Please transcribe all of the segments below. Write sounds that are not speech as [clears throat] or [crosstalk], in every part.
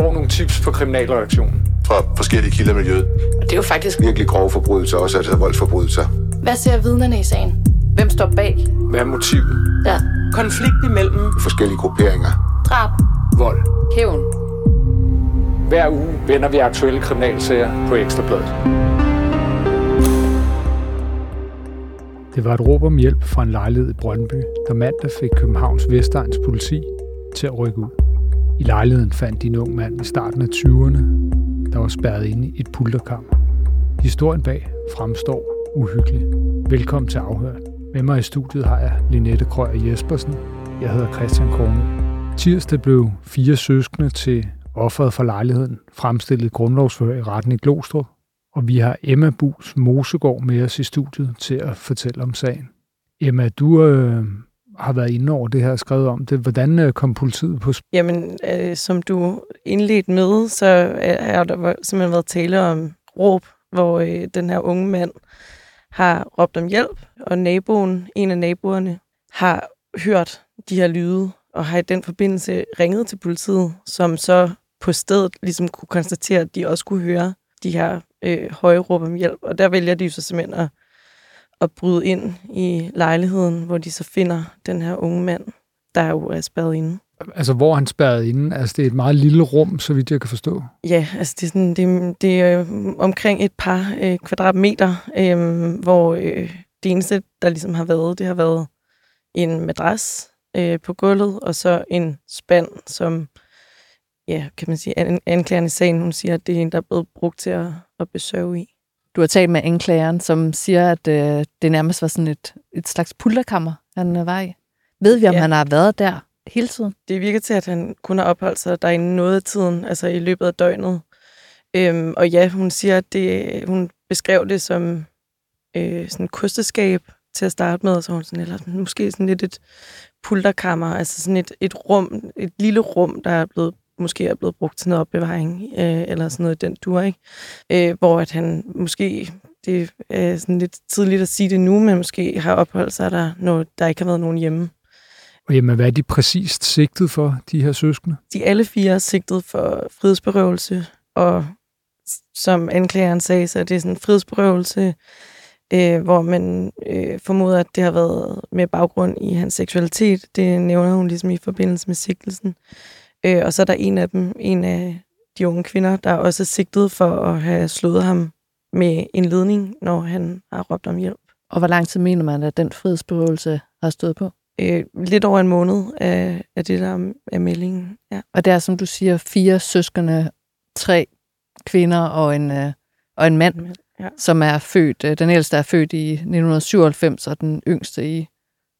får nogle tips på kriminalreaktionen. Fra forskellige kilder i miljøet. Og det er jo faktisk Virkelig grove forbrydelser, også altså voldsforbrydelser. Hvad ser vidnerne i sagen? Hvem står bag? Hvad er motivet? Ja. Konflikt imellem Forskellige grupperinger. Drab. Vold. Hævn. Hver uge vender vi aktuelle kriminalsager på Ekstrabladet. Det var et råb om hjælp fra en lejlighed i Brøndby, der mandag fik Københavns Vestegns politi til at rykke ud. I lejligheden fandt de en ung mand i starten af 20'erne, der var spærret inde i et pulterkammer. Historien bag fremstår uhyggelig. Velkommen til Afhørt. Med mig i studiet har jeg Linette Krøyer Jespersen. Jeg hedder Christian Krone. Tirsdag blev fire søskende til offeret for lejligheden fremstillet grundlovsforhør i retten i Glostrup, og vi har Emma Bus Mosegård med os i studiet til at fortælle om sagen. Emma, du øh, har været inde over det her skrevet om det. Hvordan øh, kom politiet på sp- Jamen, øh, som du indledte med, så er er der simpelthen været tale om råb, hvor øh, den her unge mand har råbt om hjælp, og naboen, en af naboerne, har hørt de her lyde, og har i den forbindelse ringet til politiet, som så på stedet ligesom kunne konstatere, at de også kunne høre de her øh, høje råb om hjælp. Og der vælger de jo så simpelthen at, at bryde ind i lejligheden, hvor de så finder den her unge mand, der jo er spadet inde. altså, hvor han spærret inde? Altså, det er et meget lille rum, så vidt jeg kan forstå. Ja, altså det er, sådan, det, det er øh, omkring et par øh, kvadratmeter, øh, hvor øh, det eneste, der ligesom har været, det har været en madras øh, på gulvet, og så en spand, som, ja, kan man sige, an, anklagerne i sagen, hun siger, at det er en, der er blevet brugt til at, at besøge i. Du har talt med anklageren, som siger, at øh, det nærmest var sådan et, et slags pulterkammer, han øh, var i. Ved vi, om Ja. han har været der hele tiden? Det virker til, at han kun har opholdt sig derinde noget af tiden, altså i løbet af døgnet. Øhm, og ja, hun siger, at det, hun beskrev det som øh, sådan et kosteskab til at starte med, og så hun sådan, eller måske sådan lidt et pulterkammer, altså sådan et, et rum, et lille rum, der er blevet måske er blevet brugt til noget opbevaring, øh, eller sådan noget i den dur, ikke? Øh, hvor at han måske, det er sådan lidt tidligt at sige det nu, men måske har opholdt sig der, når der ikke har været nogen hjemme. Og Emma, hvad er de præcist sigtet for, de her søskende? de alle fire er sigtet for frihedsberøvelse, og som anklageren sagde, så er det sådan en frihedsberøvelse, øh, hvor man øh, formoder, at det har været med baggrund i hans seksualitet. Det nævner hun ligesom i forbindelse med sigtelsen. Øh, og så er der en af dem, en af de unge kvinder, der også er sigtet for at have slået ham med en ledning, når han har råbt om hjælp. Og hvor lang tid mener man, at den frihedsberøvelse har stået på? Øh, lidt over en måned af, af det, der er meldingen. Ja. Og det er, som du siger, fire søskende, tre kvinder og en, øh, og en mand, Ja. som er født, øh, den ældste er født i 1997, og den yngste i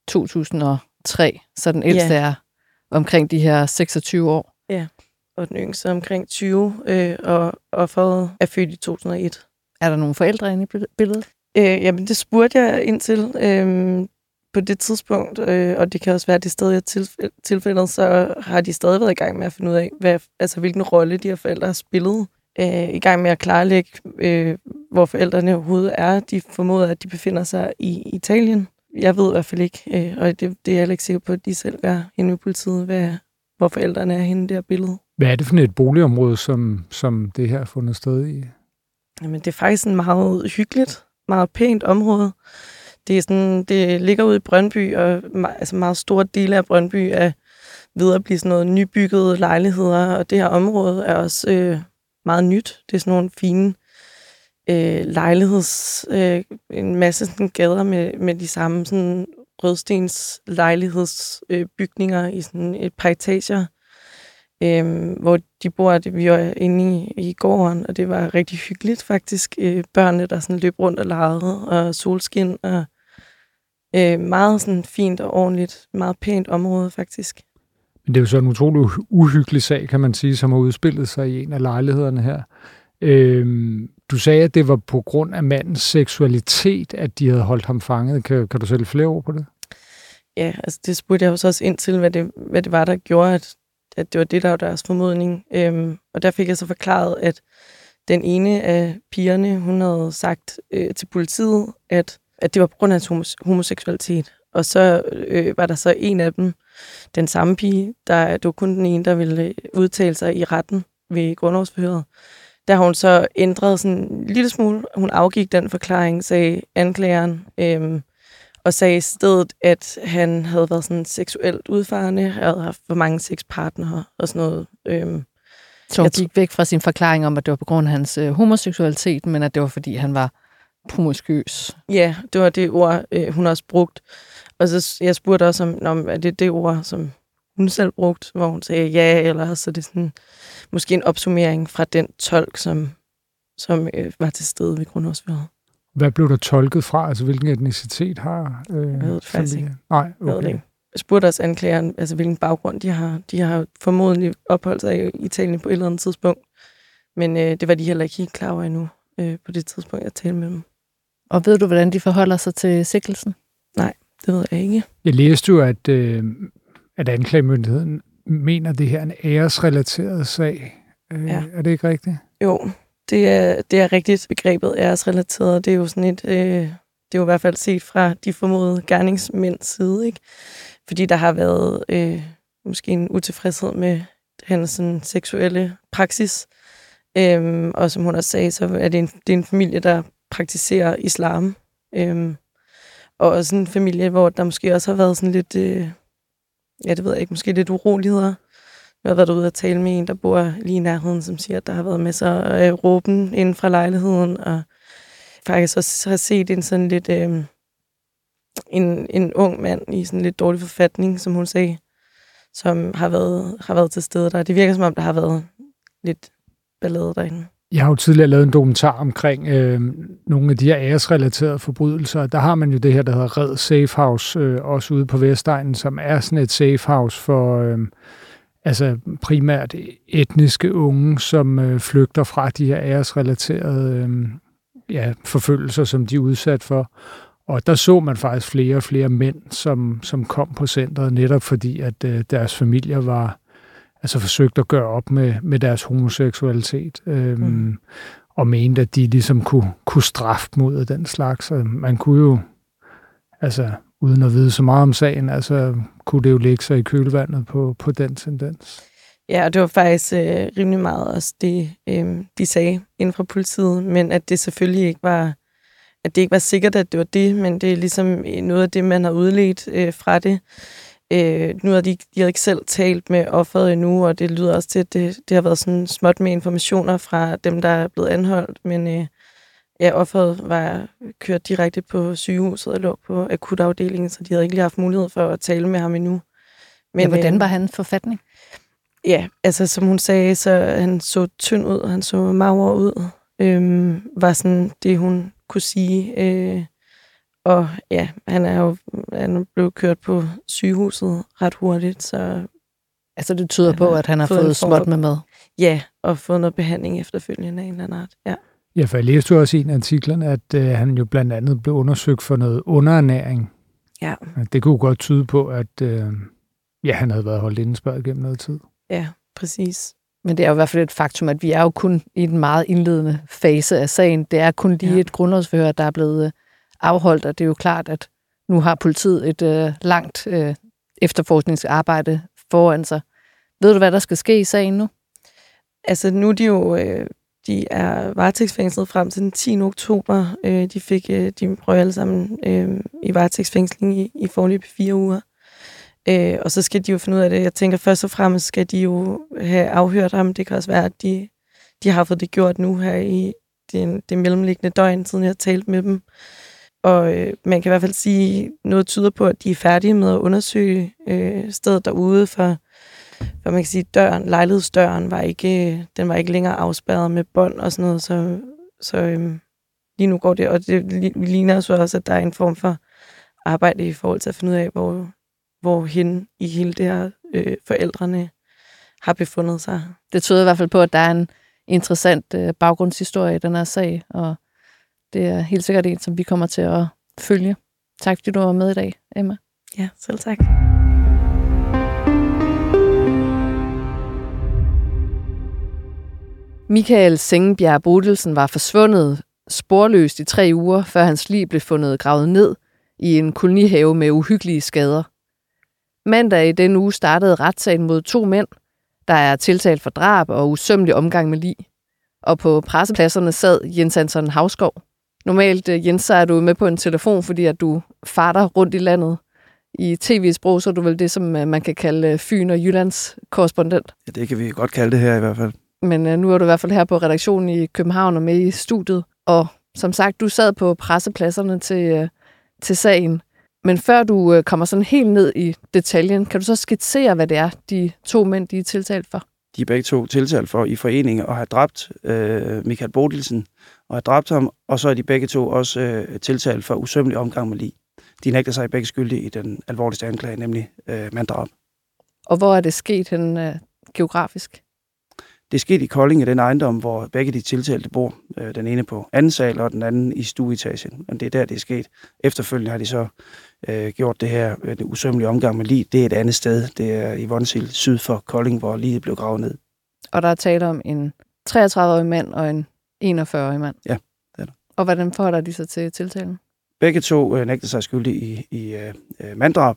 2003. Så den ældste Ja. er omkring de her 26 år. og den yngste er omkring 20, øh, og offeret er født i 2001. Er der nogle forældre inde i bil- billedet? Øh, jamen, det spurgte jeg ind til øh, på det tidspunkt, øh, og det kan også være, at det er tilf- tilfældet, så har de stadig været i gang med at finde ud af, hvad, altså, hvilken rolle de her forældre har spillet. Øh, I gang med at klarlægge, øh, hvor forældrene overhovedet er. De formoder, at de befinder sig i Italien. Jeg ved i hvert fald ikke, øh, og det, det er jeg ikke sikker på, at de selv gør henne ved politiet, hvad, hvor forældrene er henne i her billede. Hvad er det for et boligområde, som, som det her er fundet sted i? Jamen, det er faktisk en meget hyggeligt, meget pænt område. Det, er sådan, det ligger ude i Brøndby, og altså meget store dele af Brøndby er ved at blive sådan noget nybyggede lejligheder, og det her område er også øh, meget nyt. Det er sådan nogle fine øh, lejligheds... Øh, en masse sådan gader med, med de samme sådan rødstens lejlighedsbygninger øh, i sådan et par etager øh, hvor de bor, det, vi var inde i, i gården, og det var rigtig hyggeligt faktisk. Øh, børnene, der sådan løb rundt og legede, og solskin, og øh, meget sådan fint og ordentligt, meget pænt område faktisk. Men det er jo så en utrolig uhyggelig sag, kan man sige, som har udspillet sig i en af lejlighederne her. Øhm, du sagde, at det var på grund af mandens seksualitet, at de havde holdt ham fanget. Kan, kan du sætte flere ord på det? Ja, altså det spurgte jeg jo så også ind til, hvad det, hvad det var, der gjorde, at, at det var det, der var deres formodning. Øhm, og der fik jeg så forklaret, at den ene af pigerne, hun havde sagt øh, til politiet, at, at det var på grund af hans homos- homoseksualitet. Og så øh, var der så en af dem, den samme pige, der, det var kun den ene, der ville øh, udtale sig i retten. ved grundlovsforhøret, der har hun så ændret sådan en lille smule. Hun afgik den forklaring, sagde anklageren, øhm, og sagde i stedet, at han havde været sådan seksuelt udfarende, havde haft for mange sexpartnere og sådan noget. Øhm, Så hun Jeg gik væk fra sin forklaring om, at det var på grund af hans øh, homoseksualitet, men at det var, fordi han var promiskuøs. Ja, det var det ord, øh, hun også brugt. Og så jeg spurgte også, om, om er det det ord, som hun selv brugte, hvor hun sagde ja, eller så er det sådan, måske en opsummering fra den tolk, som, som øh, var til stede ved grundlovsforhøret. Hvad blev der tolket fra? Altså, hvilken etnicitet har øh, Jeg ved det faktisk? Nej, Jeg ved det okay. ikke. Jeg spurgte også anklageren, altså hvilken baggrund de har. De har formodentlig opholdt sig i Italien på et eller andet tidspunkt. Men øh, det var de heller ikke helt klar over endnu, øh, på det tidspunkt, jeg talte med dem. Og ved du, hvordan de forholder sig til sikkelsen? Det ved jeg ikke. Jeg læste jo, at, øh, at anklagemyndigheden mener, at det her er en æresrelateret sag. Øh, Ja. Er det ikke rigtigt? Jo, det er, det er rigtigt. Begrebet æresrelateret. Det er jo sådan et... Øh, det er jo i hvert fald set fra de formodede gerningsmænds side, ikke? Fordi der har været øh, måske en utilfredshed med hans sådan, seksuelle praksis. Øhm, og som hun også sagde, så er det en, det er en familie, der praktiserer islam. Øhm, og også en familie, hvor der måske også har været sådan lidt, øh, ja, det ved jeg ikke, måske lidt uroligheder. Jeg har været ude og tale med en, der bor lige i nærheden, som siger, at der har været masser af øh, råben inden fra lejligheden, og faktisk også har set en sådan lidt, øh, en, en ung mand i sådan lidt dårlig forfatning, som hun sagde, som har været, har været til stede der. Det virker som om, der har været lidt ballade derinde. Jeg har jo tidligere lavet en dokumentar omkring øh, nogle af de her æresrelaterede forbrydelser. Der har man jo det her, der hedder Red Safe House, øh, også ude på Vestegnen, som er sådan et safe house for øh, altså primært etniske unge, som øh, flygter fra de her æresrelaterede øh, ja, forfølgelser, som de er udsat for. Og der så man faktisk flere og flere mænd, som, som kom på centret, netop fordi, at øh, deres familier var altså forsøgt at gøre op med, med deres homoseksualitet, øhm, Mm. og mente, at de ligesom kunne, kunne straffe mod den slags. Og man kunne jo, altså uden at vide så meget om sagen, altså kunne det jo lægge sig i kølvandet på, på den tendens. Ja, og det var faktisk øh, rimelig meget også det, øh, de sagde inden fra politiet, men at det selvfølgelig ikke var, at det ikke var sikkert, at det var det, men det er ligesom noget af det, man har udledt øh, fra det. Øh, nu har de, de har ikke selv talt med offeret endnu, og det lyder også til, at det, det har været sådan småt med informationer fra dem, der er blevet anholdt, men øh, ja, offeret var kørt direkte på sygehuset og lå på akutafdelingen, så de havde ikke lige haft mulighed for at tale med ham endnu. Men, ja, hvordan øh, var han forfatning? Ja, altså som hun sagde, så han så tynd ud, han så mager ud. Øhm, var sådan det, hun kunne sige. Øh, og ja, han er jo han blev kørt på sygehuset ret hurtigt, så Altså, det tyder på, at han har fået fået småt med mad. ja, og fået noget behandling efterfølgende af en eller anden art. Ja. Ja, for jeg læste jo også i en af artiklerne, at øh, han jo blandt andet blev undersøgt for noget underernæring. Ja. Det kunne godt tyde på, at øh, ja, han havde været holdt indespørget gennem noget tid. ja, præcis. Men det er jo i hvert fald et faktum, at vi er jo kun i en meget indledende fase af sagen. Det er kun lige Ja. ja. et grundlovsforhør, der er blevet øh, afholdt, og det er jo klart, at nu har politiet et øh, langt øh, efterforskningsarbejde foran sig. Ved du, hvad der skal ske i sagen nu? Altså nu er de jo, øh, de er varetægtsfængslet frem til den 10. oktober. Øh, de fik, øh, de prøver alle sammen øh, i varetægtsfængsling i, i forløb fire uger. Øh, og så skal de jo finde ud af det. Jeg tænker først og fremmest skal de jo have afhørt ham. Det kan også være, at de, de har fået det gjort nu her i det, det mellemliggende døgn, siden jeg har talt med dem. Og øh, man kan i hvert fald sige, noget tyder på, at de er færdige med at undersøge øh, stedet derude for for man kan sige, døren, lejlighedsdøren var ikke, øh, den var ikke længere afspærret med bånd og sådan noget, så, så øh, lige nu går det, og det ligner så også, at der er en form for arbejde i forhold til at finde ud af, hvor, hvor hen i hele det her øh, forældrene har befundet sig. Det tyder i hvert fald på, at der er en interessant øh, baggrundshistorie i den her sag, og det er helt sikkert en, som vi kommer til at følge. Tak fordi du var med i dag, Emma. Ja, selv tak. Michael Sengebjerg Bodelsen var forsvundet sporløst i tre uger, før hans lig blev fundet gravet ned i en kolonihave med uhyggelige skader. Mandag i den uge startede retssagen mod to mænd, der er tiltalt for drab og usømmelig omgang med lig. Og på pressepladserne sad Jens Hansen Havskov. Normalt, øh, Jens, så er du med på en telefon, fordi at du farter rundt i landet. I tv-sprog, så er du vel det, som øh, man kan kalde øh, Fyn og Jyllands korrespondent. Ja, det kan vi godt kalde det her i hvert fald. Men øh, nu er du i hvert fald her på redaktionen i København og med i studiet. Og som sagt, du sad på pressepladserne til, øh, til sagen. Men før du øh, kommer sådan helt ned i detaljen, kan du så skitsere, hvad det er, de to mænd de er tiltalt for? De er begge to tiltalt for i forening at have dræbt øh, Michael Bodilsen og have dræbt ham, og så er de begge to også øh, tiltalt for usømmelig omgang med lig. De nægter sig begge skyldige i den alvorligste anklage, nemlig øh, manddrab. Og hvor er det sket hen øh, geografisk? Det er sket i Kolding i den ejendom, hvor begge de tiltalte bor. Øh, den ene på anden sal, og den anden i stueetagen. Men det er der, det er sket. Efterfølgende har de så øh, gjort det her øh, det usømmelige omgang med lige. Det er et andet sted. Det er i Vonsil, syd for Kolding, hvor lige blev gravet ned. Og der er tale om en 33-årig mand og en 41-årig mand. Ja, det er der. Og hvordan forholder de sig til tiltalen? Begge to øh, nægter sig skyldige i, i øh, manddrab,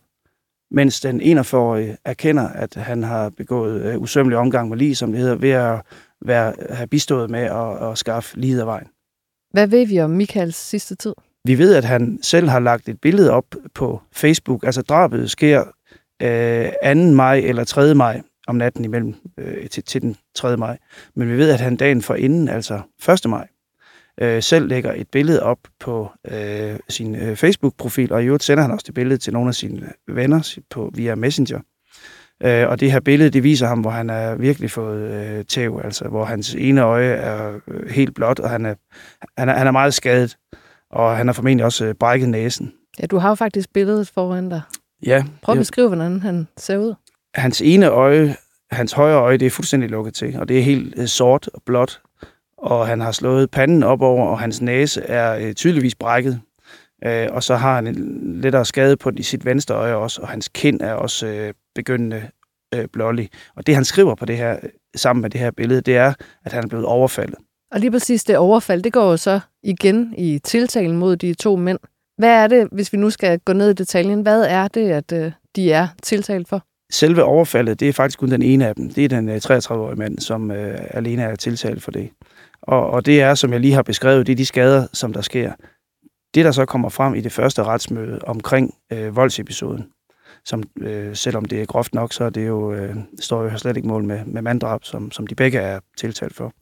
mens den 41-årige erkender, at han har begået øh, usømmelig omgang med lige, som det hedder, ved at være, have bistået med at, at skaffe livet af vejen. Hvad ved vi om Michaels sidste tid? Vi ved, at han selv har lagt et billede op på Facebook. Altså drabet sker øh, 2. maj eller 3. maj om natten imellem øh, til, til den 3. maj. Men vi ved, at han dagen for inden, altså 1. maj, øh, selv lægger et billede op på øh, sin øh, Facebook-profil, og i øvrigt sender han også det billede til nogle af sine venner på, via Messenger. Øh, og det her billede, det viser ham, hvor han er virkelig fået øh, tæv, altså hvor hans ene øje er øh, helt blåt, og han er, han, er, han er meget skadet, og han har formentlig også øh, brækket næsen. Ja, du har jo faktisk billedet foran dig. Ja. Prøv at beskrive, hvordan han ser ud. Hans ene øje, hans højre øje, det er fuldstændig lukket til, og det er helt øh, sort og blåt, og han har slået panden op over, og hans næse er øh, tydeligvis brækket. Øh, og så har han en lettere skade på i sit venstre øje også, og hans kind er også øh, begyndende øh, blålig. Og det, han skriver på det her, sammen med det her billede, det er, at han er blevet overfaldet. Og lige præcis det overfald, det går jo så igen i tiltalen mod de to mænd. Hvad er det, hvis vi nu skal gå ned i detaljen, hvad er det, at øh, de er tiltalt for? Selve overfaldet, det er faktisk kun den ene af dem. Det er den øh, 33-årige mand, som øh, alene er tiltalt for det. Og, og det er, som jeg lige har beskrevet, det er de skader, som der sker. Det, der så kommer frem i det første retsmøde omkring øh, voldsepisoden, som øh, selvom det er groft nok, så er det jo, øh, står jo slet ikke mål med, med manddrab, som, som de begge er tiltalt for.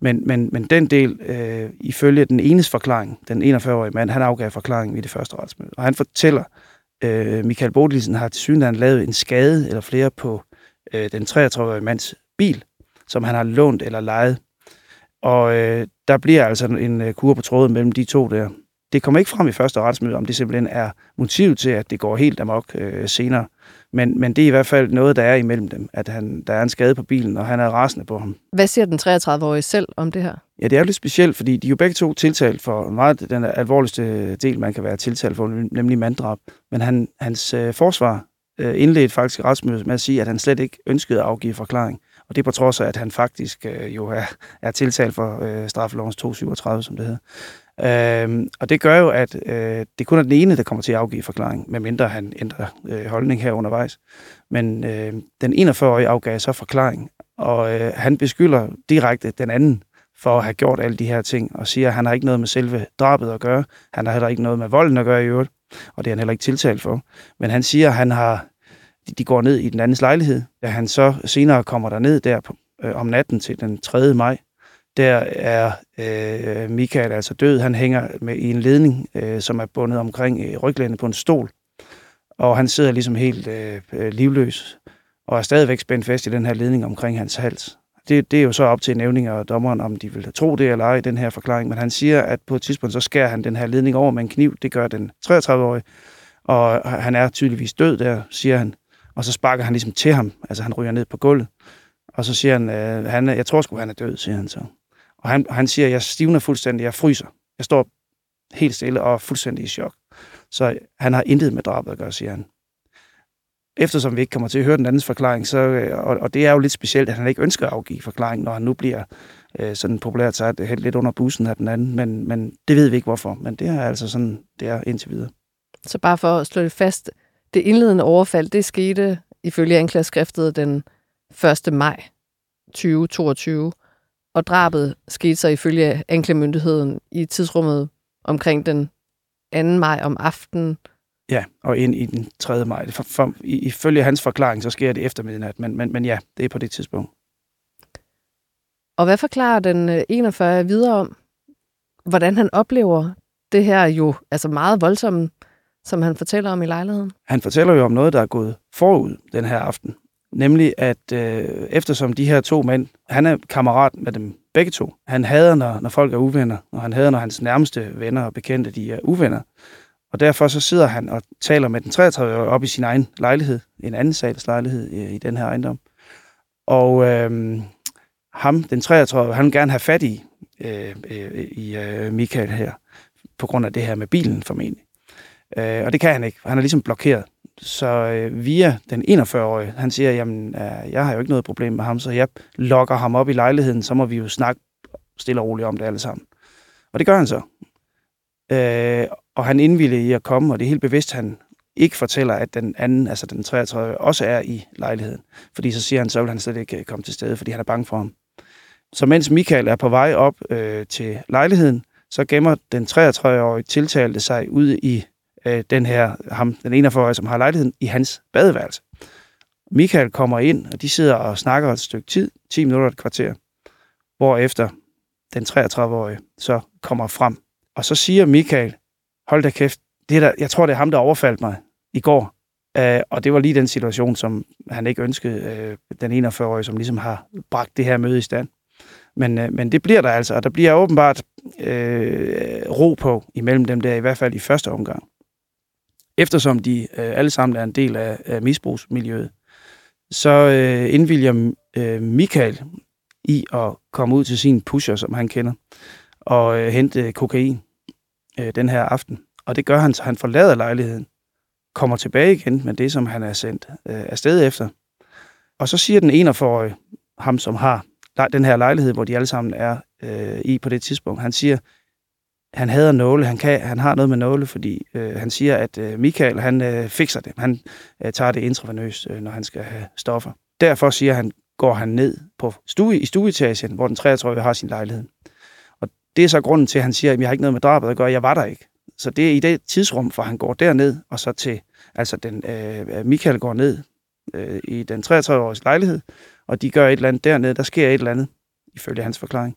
Men, men, men den del, øh, ifølge den enes forklaring, den 41-årige mand, han afgav forklaringen i det første retsmøde. Og han fortæller, øh, Øh, Michael Bodilsen har til synligheden lavet en skade eller flere på øh, den 33-årige mands bil, som han har lånt eller lejet. Og øh, der bliver altså en øh, kur på tråden mellem de to der. Det kommer ikke frem i første retsmøde, om det simpelthen er motivet til, at det går helt amok øh, senere. Men, men det er i hvert fald noget, der er imellem dem, at han, der er en skade på bilen, og han er rasende på ham. Hvad siger den 33-årige selv om det her? Ja, det er jo lidt specielt, fordi de er jo begge to tiltalt for meget den alvorligste del, man kan være tiltalt for, nemlig manddrab. Men han, hans øh, forsvar øh, indledte faktisk retsmødet med at sige, at han slet ikke ønskede at afgive forklaring. Og det på trods af, at han faktisk øh, jo er, er tiltalt for øh, straffelovens 237, som det hedder. Øh, og det gør jo, at øh, det kun er den ene, der kommer til at afgive forklaring, medmindre han ændrer øh, holdning her undervejs. Men øh, den 41-årige afgav så forklaring, og øh, han beskylder direkte den anden for at have gjort alle de her ting, og siger, at han har ikke noget med selve drabet at gøre. Han har heller ikke noget med volden at gøre i øvrigt, og det er han heller ikke tiltalt for. Men han siger, at han har, de går ned i den andens lejlighed. Da han så senere kommer der ned der på, øh, om natten til den 3. maj, der er øh, Michael altså død. Han hænger med i en ledning, øh, som er bundet omkring øh, ryglænet på en stol. Og han sidder ligesom helt øh, øh livløs, og er stadigvæk spændt fast i den her ledning omkring hans hals. Det, det er jo så op til nævninger og dommeren, om de vil tro det eller ej, den her forklaring. Men han siger, at på et tidspunkt, så skærer han den her ledning over med en kniv. Det gør den 33-årige. Og han er tydeligvis død der, siger han. Og så sparker han ligesom til ham. Altså han ryger ned på gulvet. Og så siger han, øh, han jeg tror sgu, han er død, siger han så. Og han, han siger, jeg stivner fuldstændig, jeg fryser. Jeg står helt stille og fuldstændig i chok. Så han har intet med drabet at gøre, siger han. Eftersom vi ikke kommer til at høre den andens forklaring, så, øh, og, og det er jo lidt specielt, at han ikke ønsker at afgive forklaring, når han nu bliver øh, sådan populært sagt øh, helt lidt under bussen af den anden, men, men det ved vi ikke hvorfor. Men det er altså sådan, det er indtil videre. Så bare for at slå det fast, det indledende overfald, det skete ifølge anklageskriftet den 1. maj 2022, og drabet skete så ifølge anklagemyndigheden i tidsrummet omkring den 2. maj om aftenen. Ja, og ind i den 3. maj. For, for, ifølge hans forklaring, så sker det efter midnat, men, men, men ja, det er på det tidspunkt. Og hvad forklarer den 41 øh, videre om, hvordan han oplever det her jo altså meget voldsomme, som han fortæller om i lejligheden? Han fortæller jo om noget, der er gået forud den her aften. Nemlig, at øh, eftersom de her to mænd, han er kammerat med dem begge to. Han hader, når, når folk er uvenner, og han hader, når hans nærmeste venner og bekendte, de er uvenner. Og derfor så sidder han og taler med den 33-årige op i sin egen lejlighed, en anden sals lejlighed i, i den her ejendom. Og øh, ham, den 33 han vil gerne have fat i, øh, øh, i øh, Michael her, på grund af det her med bilen formentlig. Øh, og det kan han ikke. Han er ligesom blokeret. Så øh, via den 41-årige, han siger, jamen, øh, jeg har jo ikke noget problem med ham, så jeg lokker ham op i lejligheden, så må vi jo snakke stille og roligt om det alle sammen. Og det gør han så. Øh, og han indvilder i at komme, og det er helt bevidst, han ikke fortæller, at den anden, altså den 33, også er i lejligheden. Fordi så siger han, så vil han slet ikke øh, komme til stede, fordi han er bange for ham. Så mens Michael er på vej op øh, til lejligheden, så gemmer den 33-årige tiltalte sig ude i øh, den her, ham, den 41-årige, som har lejligheden, i hans badeværelse. Michael kommer ind, og de sidder og snakker et stykke tid, 10 minutter et kvarter, hvorefter den 33-årige så kommer frem. Og så siger Michael, hold da kæft, det er der, jeg tror, det er ham, der overfaldt mig i går. Uh, og det var lige den situation, som han ikke ønskede, uh, den 41-årige, som ligesom har bragt det her møde i stand. Men, uh, men det bliver der altså, og der bliver åbenbart uh, ro på imellem dem der, i hvert fald i første omgang. Eftersom de øh, alle sammen er en del af, af misbrugsmiljøet, så øh, indvilger øh, Michael i at komme ud til sin pusher, som han kender, og øh, hente kokain øh, den her aften. Og det gør han, så han forlader lejligheden, kommer tilbage igen med det, som han er sendt øh, afsted efter. Og så siger den 41-årige, ham som har den her lejlighed, hvor de alle sammen er øh, i på det tidspunkt, han siger, han hader nåle, han, kan, han har noget med nåle, fordi øh, han siger, at øh, Michael, han øh, fikser det. Han øh, tager det intravenøst, øh, når han skal have stoffer. Derfor siger han, går han ned på stue, i stueetagen, hvor den 33 har sin lejlighed. Og det er så grunden til, at han siger, at jeg har ikke noget med drabet at gøre, jeg var der ikke. Så det er i det tidsrum, for han går derned, og så til, altså den, øh, øh Michael går ned øh, i den 33-årige lejlighed, og de gør et eller andet dernede, der sker et eller andet, ifølge hans forklaring.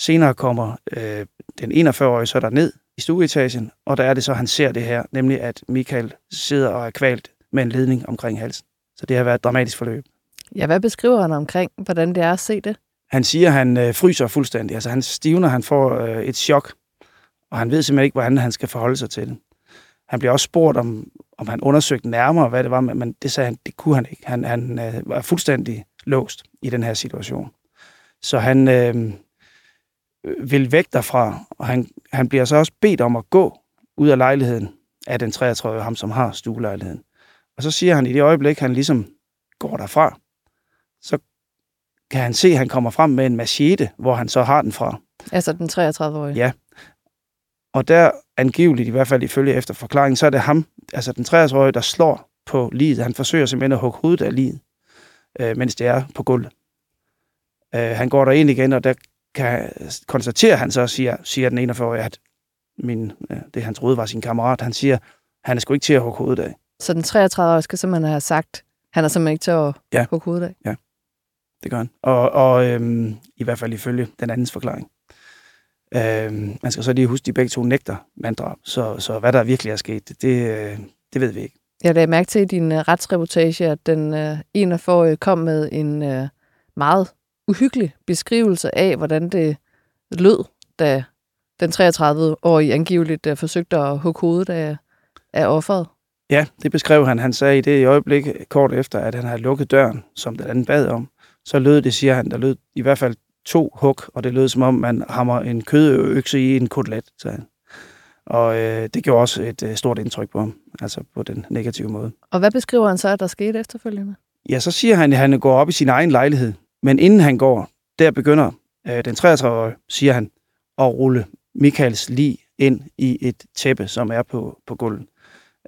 Senere kommer øh, den 41-årige så der ned i stueetagen, og der er det så, han ser det her, nemlig at Michael sidder og er kvalt med en ledning omkring halsen. Så det har været et dramatisk forløb. Ja, hvad beskriver han omkring, hvordan det er at se det? Han siger, at han øh, fryser fuldstændig. Altså han stivner, han får øh, et chok, og han ved simpelthen ikke, hvordan han skal forholde sig til det. Han bliver også spurgt, om, om han undersøgte nærmere, hvad det var, men det sagde han, det kunne han ikke. Han, han øh, var fuldstændig låst i den her situation. Så han øh, vil væk derfra, og han, han bliver så også bedt om at gå ud af lejligheden af den 33, ham som har stuelejligheden. Og så siger han, i det øjeblik, han ligesom går derfra, så kan han se, at han kommer frem med en machete, hvor han så har den fra. Altså den 33-årige? Ja, og der angiveligt, i hvert fald ifølge efter forklaringen, så er det ham, altså den 63-årige, der slår på livet. Han forsøger simpelthen at hugge hovedet af livet, øh, mens det er på gulvet. Øh, han går der ind igen, og der kan konstatere han så, siger, siger den 41-årige, at min, øh, det han troede var sin kammerat, han siger, han er sgu ikke til at hugge hovedet af. Så den 33-årige skal simpelthen have sagt, han er simpelthen ikke til at ja. hugge hovedet af? Ja, det gør han. Og, og øhm, i hvert fald ifølge den andens forklaring. Øh, man skal så lige huske, at de begge to nægter manddrab, så, så hvad der virkelig er sket, det, øh, det ved vi ikke. Jeg lagde mærke til i din uh, retsreportage, at den uh, ene for kom med en uh, meget uhyggelig beskrivelse af, hvordan det lød, da den 33-årige angiveligt uh, forsøgte at hugge hovedet af, af offeret. Ja, det beskrev han. Han sagde i det øjeblik kort efter, at han havde lukket døren, som den anden bad om. Så lød det, siger han, der lød i hvert fald to hug, og det lød som om, man hammer en kødøkse i en kotelet, sagde han. Og øh, det gjorde også et øh, stort indtryk på ham, altså på den negative måde. Og hvad beskriver han så, at der skete efterfølgende? Ja, så siger han, at han går op i sin egen lejlighed. Men inden han går, der begynder øh, den 33-årige, siger han, at rulle Michaels lig ind i et tæppe, som er på, på gulvet.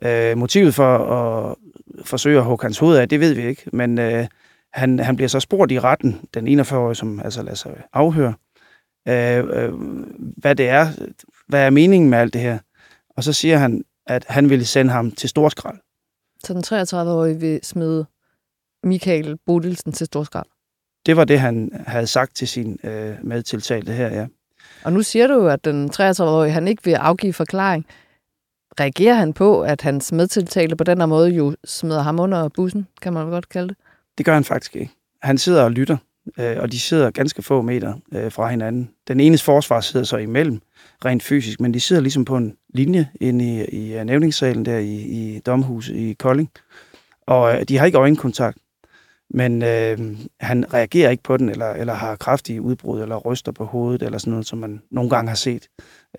Øh, motivet for at forsøge at hugge hans hoved af, det ved vi ikke, men øh, han, han bliver så spurgt i retten, den 41-årige, som altså lader sig afhøre, øh, øh, hvad det er, hvad er meningen med alt det her. Og så siger han, at han ville sende ham til Storskrald. Så den 33-årige vil smide Michael Bodilsen til Storskrald. Det var det, han havde sagt til sin øh, medtiltalte her, ja. Og nu siger du at den 33-årige, han ikke vil afgive forklaring. Reagerer han på, at hans medtiltalte på den her måde jo smider ham under bussen, kan man godt kalde det? Det gør han faktisk ikke. Han sidder og lytter, øh, og de sidder ganske få meter øh, fra hinanden. Den enes forsvar sidder så imellem, rent fysisk, men de sidder ligesom på en linje inde i, i øh, nævningssalen der i, i domhuset i Kolding. Og øh, de har ikke øjenkontakt, men øh, han reagerer ikke på den, eller, eller har kraftige udbrud, eller ryster på hovedet, eller sådan noget, som man nogle gange har set.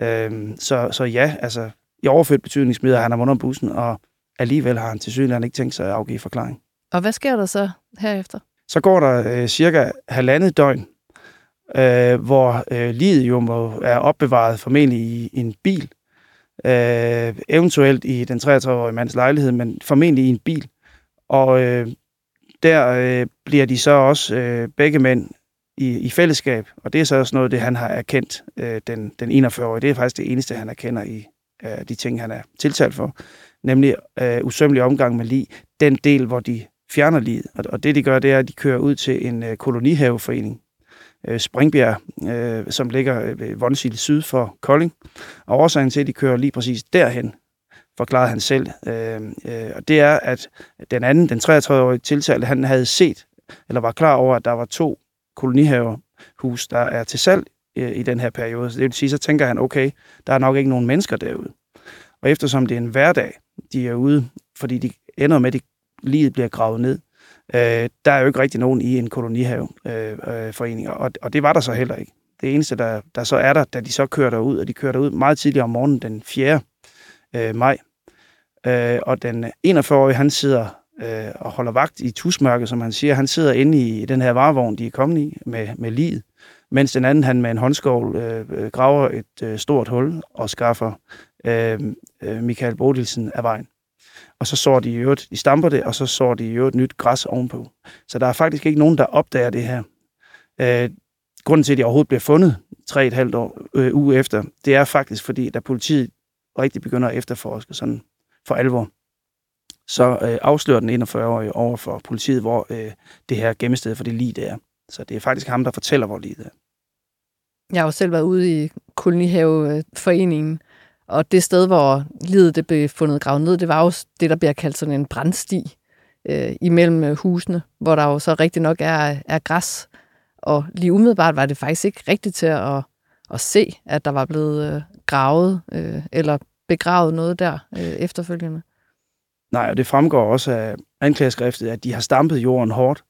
Øh, så, så ja, altså, i overført betydning smider han ham under bussen, og alligevel har han til synligheden ikke tænkt sig at afgive forklaring. Og hvad sker der så herefter? Så går der øh, cirka halvandet døgn, øh, hvor øh, livet jo må, er opbevaret formentlig i, i en bil, øh, eventuelt i den 33-årige mands lejlighed, men formentlig i en bil. Og øh, der øh, bliver de så også øh, begge mænd i, i fællesskab, og det er så også noget, det han har erkendt, øh, den, den 41-årige. Det er faktisk det eneste, han erkender i øh, de ting, han er tiltalt for, nemlig øh, usømmelig omgang med lig, den del, hvor de fjerner livet. Og, og det, de gør, det er, at de kører ud til en øh, kolonihaveforening, øh, Springbjerg, øh, som ligger øh, ved Vonsil syd for Kolding. Og årsagen til, at de kører lige præcis derhen, forklarede han selv. Øh, øh, og det er, at den anden, den 33-årige tiltalte, han havde set, eller var klar over, at der var to kolonihavehus, der er til salg øh, i den her periode. Så det vil sige, så tænker han, okay, der er nok ikke nogen mennesker derude. Og eftersom det er en hverdag, de er ude, fordi de ender med, at livet bliver gravet ned, øh, der er jo ikke rigtig nogen i en kolonihaveforening, øh, øh, og, og det var der så heller ikke. Det eneste, der, der så er der, da de så kører derud, og de kører derud meget tidligere om morgenen den 4. Øh, maj, øh, og den 41-årige, han sidder øh, og holder vagt i tusmørket, som han siger. Han sidder inde i den her varevogn, de er kommet i, med, med livet, mens den anden, han med en håndskovl, øh, øh, graver et øh, stort hul og skaffer øh, øh, Michael Bodilsen af vejen. Og så sår de i øvrigt, de stamper det, og så sår de i øvrigt nyt græs ovenpå. Så der er faktisk ikke nogen, der opdager det her. Øh, grunden til, at de overhovedet bliver fundet tre et halvt år, øh, uge efter, det er faktisk fordi, da politiet rigtig begynder at efterforske sådan for alvor, så øh, afslører den 41-årige over for politiet, hvor øh, det her gemmested for det lige det er. Så det er faktisk ham, der fortæller, hvor livet er. Jeg har jo selv været ude i kolonihaveforeningen, og det sted, hvor livet det blev fundet gravet ned, det var jo det, der bliver kaldt sådan en brandsti øh, imellem øh, husene, hvor der jo så rigtig nok er, er græs. Og lige umiddelbart var det faktisk ikke rigtigt til at, at se, at der var blevet øh, gravet øh, eller begravet noget der øh, efterfølgende. Nej, og det fremgår også af anklageskriftet, at de har stampet jorden hårdt,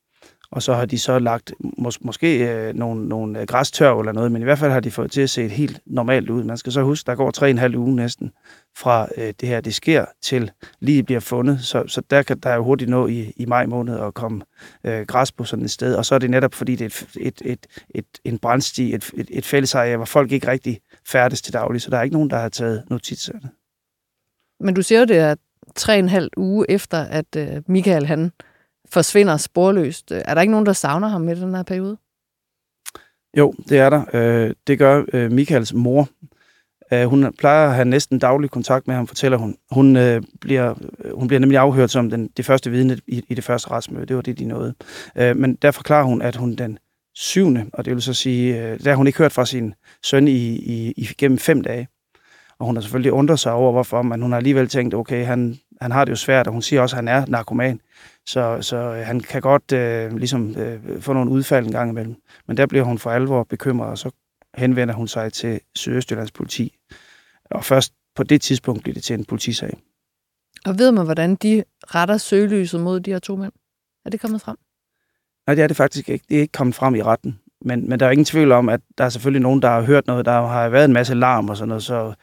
og så har de så lagt mås- måske øh, nogle, nogle øh, græstørv eller noget, men i hvert fald har de fået til at se helt normalt ud. Man skal så huske, der går tre en halv uge næsten fra øh, det her, det sker, til lige bliver fundet. Så, så der kan der jo hurtigt nå i, i maj måned at komme øh, græs på sådan et sted. Og så er det netop, fordi det er et, et, et, et, en brandsti, et, et, et fællesareal, hvor folk ikke rigtig færdes til daglig, så der er ikke nogen, der har taget notitserne. Men du siger jo, det er tre en halv uge efter, at øh, Michael han forsvinder sporløst. Øh, er der ikke nogen, der savner ham i den her periode? Jo, det er der. Øh, det gør øh, Michaels mor. Hun plejer at have næsten daglig kontakt med ham, fortæller hun. Hun, øh, bliver, hun bliver nemlig afhørt som den, det første vidne i, i det første retsmøde. Det var det, de nåede. Øh, men der forklarer hun, at hun den syvende, og det vil så sige, øh, der har hun ikke hørt fra sin søn i, i, i gennem fem dage. Og hun har selvfølgelig undret sig over, hvorfor, men hun har alligevel tænkt, okay, han, han har det jo svært, og hun siger også, at han er narkoman. Så, så han kan godt øh, ligesom øh, få nogle udfald en gang imellem. Men der bliver hun for alvor bekymret, og så henvender hun sig til Sydøstjyllands politi. Og først på det tidspunkt bliver det til en politisag. Og ved man, hvordan de retter søgelyset mod de her to mænd? Er det kommet frem? Nej, det er det faktisk ikke. Det er ikke kommet frem i retten. Men, men der er ingen tvivl om, at der er selvfølgelig nogen, der har hørt noget. Der har været en masse larm og sådan noget, så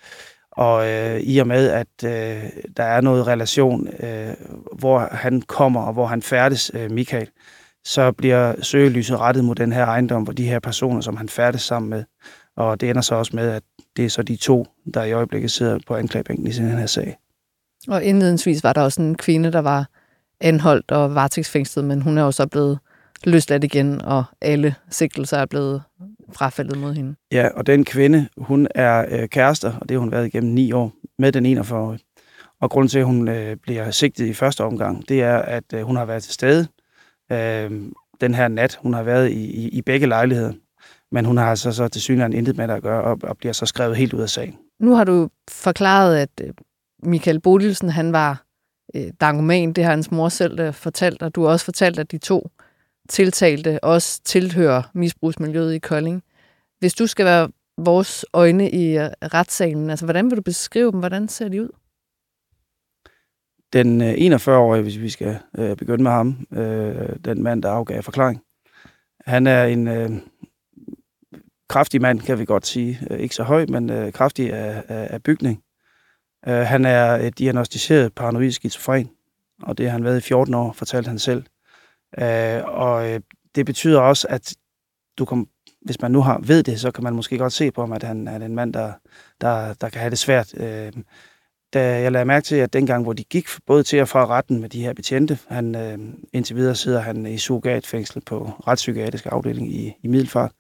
og øh, i og med, at øh, der er noget relation, øh, hvor han kommer og hvor han færdes, øh, Michael, så bliver søgelyset rettet mod den her ejendom, hvor de her personer, som han færdes sammen med. Og det ender så også med, at det er så de to, der i øjeblikket sidder på anklagebænken i den her sag. Og indledningsvis var der også en kvinde, der var anholdt og varetægtsfængslet, men hun er jo så blevet løsladt igen, og alle sigtelser er blevet frafaldet mod hende. Ja, og den kvinde, hun er øh, kærester, og det har hun været igennem ni år, med den 41-årige. Og grunden til, at hun øh, bliver sigtet i første omgang, det er, at øh, hun har været til stede øh, den her nat. Hun har været i, i, i begge lejligheder, men hun har altså så til synligheden intet med det at gøre, og, og bliver så skrevet helt ud af sagen. Nu har du forklaret, at øh, Michael Bodilsen, han var øh, dangoman. Det har hans mor selv øh, fortalt, og du har også fortalt, at de to tiltalte også tilhører misbrugsmiljøet i Kolding. Hvis du skal være vores øjne i øh, retssalen, altså hvordan vil du beskrive dem? Hvordan ser de ud? Den øh, 41-årige, hvis vi skal øh, begynde med ham, øh, den mand, der afgav forklaring, han er en øh, kraftig mand, kan vi godt sige. Øh, ikke så høj, men øh, kraftig af, af, af bygning. Øh, han er øh, diagnostiseret paranoid skizofren, og det har han været i 14 år, fortalte han selv. Øh, og øh, det betyder også, at du kom, hvis man nu har ved det, så kan man måske godt se på ham, at han er en mand, der, der, der kan have det svært. Øh, da jeg lagde mærke til, at dengang, hvor de gik både til og fra retten med de her betjente, han, øh, indtil videre sidder han i surrogatfængsel på retspsykiatrisk afdeling i, i Middelfart,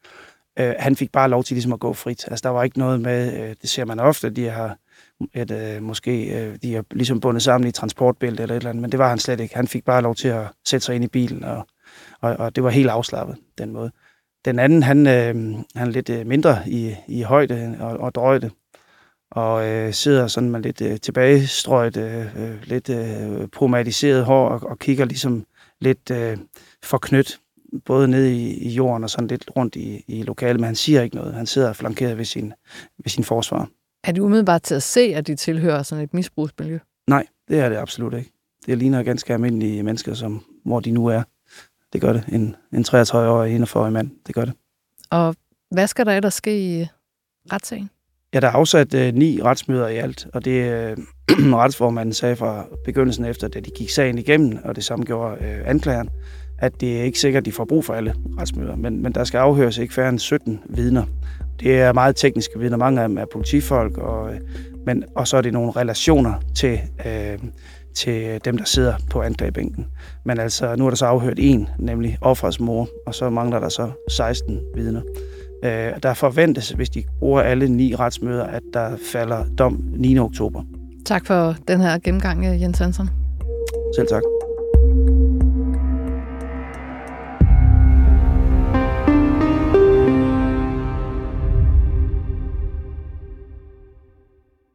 øh, han fik bare lov til ligesom at gå frit. Altså, der var ikke noget med, øh, det ser man ofte, de har at øh, måske øh, de er ligesom bundet sammen i transportbælte eller et eller andet, men det var han slet ikke. Han fik bare lov til at sætte sig ind i bilen, og, og, og det var helt afslappet den måde. Den anden, han, øh, han er lidt øh, mindre i, i højde og, og drøjde, og øh, sidder sådan med lidt øh, tilbagestrøget, øh, øh, lidt øh, problematiseret hår og, og kigger ligesom lidt øh, forknyt, både ned i, i jorden og sådan lidt rundt i, i lokalet, men han siger ikke noget. Han sidder flankeret ved sin, ved sin forsvar. Er det umiddelbart til at se, at de tilhører sådan et misbrugsmiljø? Nej, det er det absolut ikke. Det ligner ganske almindelige mennesker, som, hvor de nu er. Det gør det. En, en 33-årig, 41-årig mand, det gør det. Og hvad skal der ellers ske i retssagen? Ja, der er afsat øh, ni retsmøder i alt, og det øh, [clears throat] retsformanden sagde fra begyndelsen efter, da de gik sagen igennem, og det samme gjorde øh, anklageren, at det er ikke sikkert, at de får brug for alle retsmøder, men, men der skal afhøres ikke færre end 17 vidner. Det er meget tekniske vidner, mange af dem er politifolk, og, øh, men, og så er det nogle relationer til, øh, til dem, der sidder på anklagebænken. Men altså, nu er der så afhørt en, nemlig offrets mor, og så mangler der så 16 vidner. Øh, der forventes, hvis de bruger alle ni retsmøder, at der falder dom 9. oktober. Tak for den her gennemgang, Jens Hansen. Selv tak.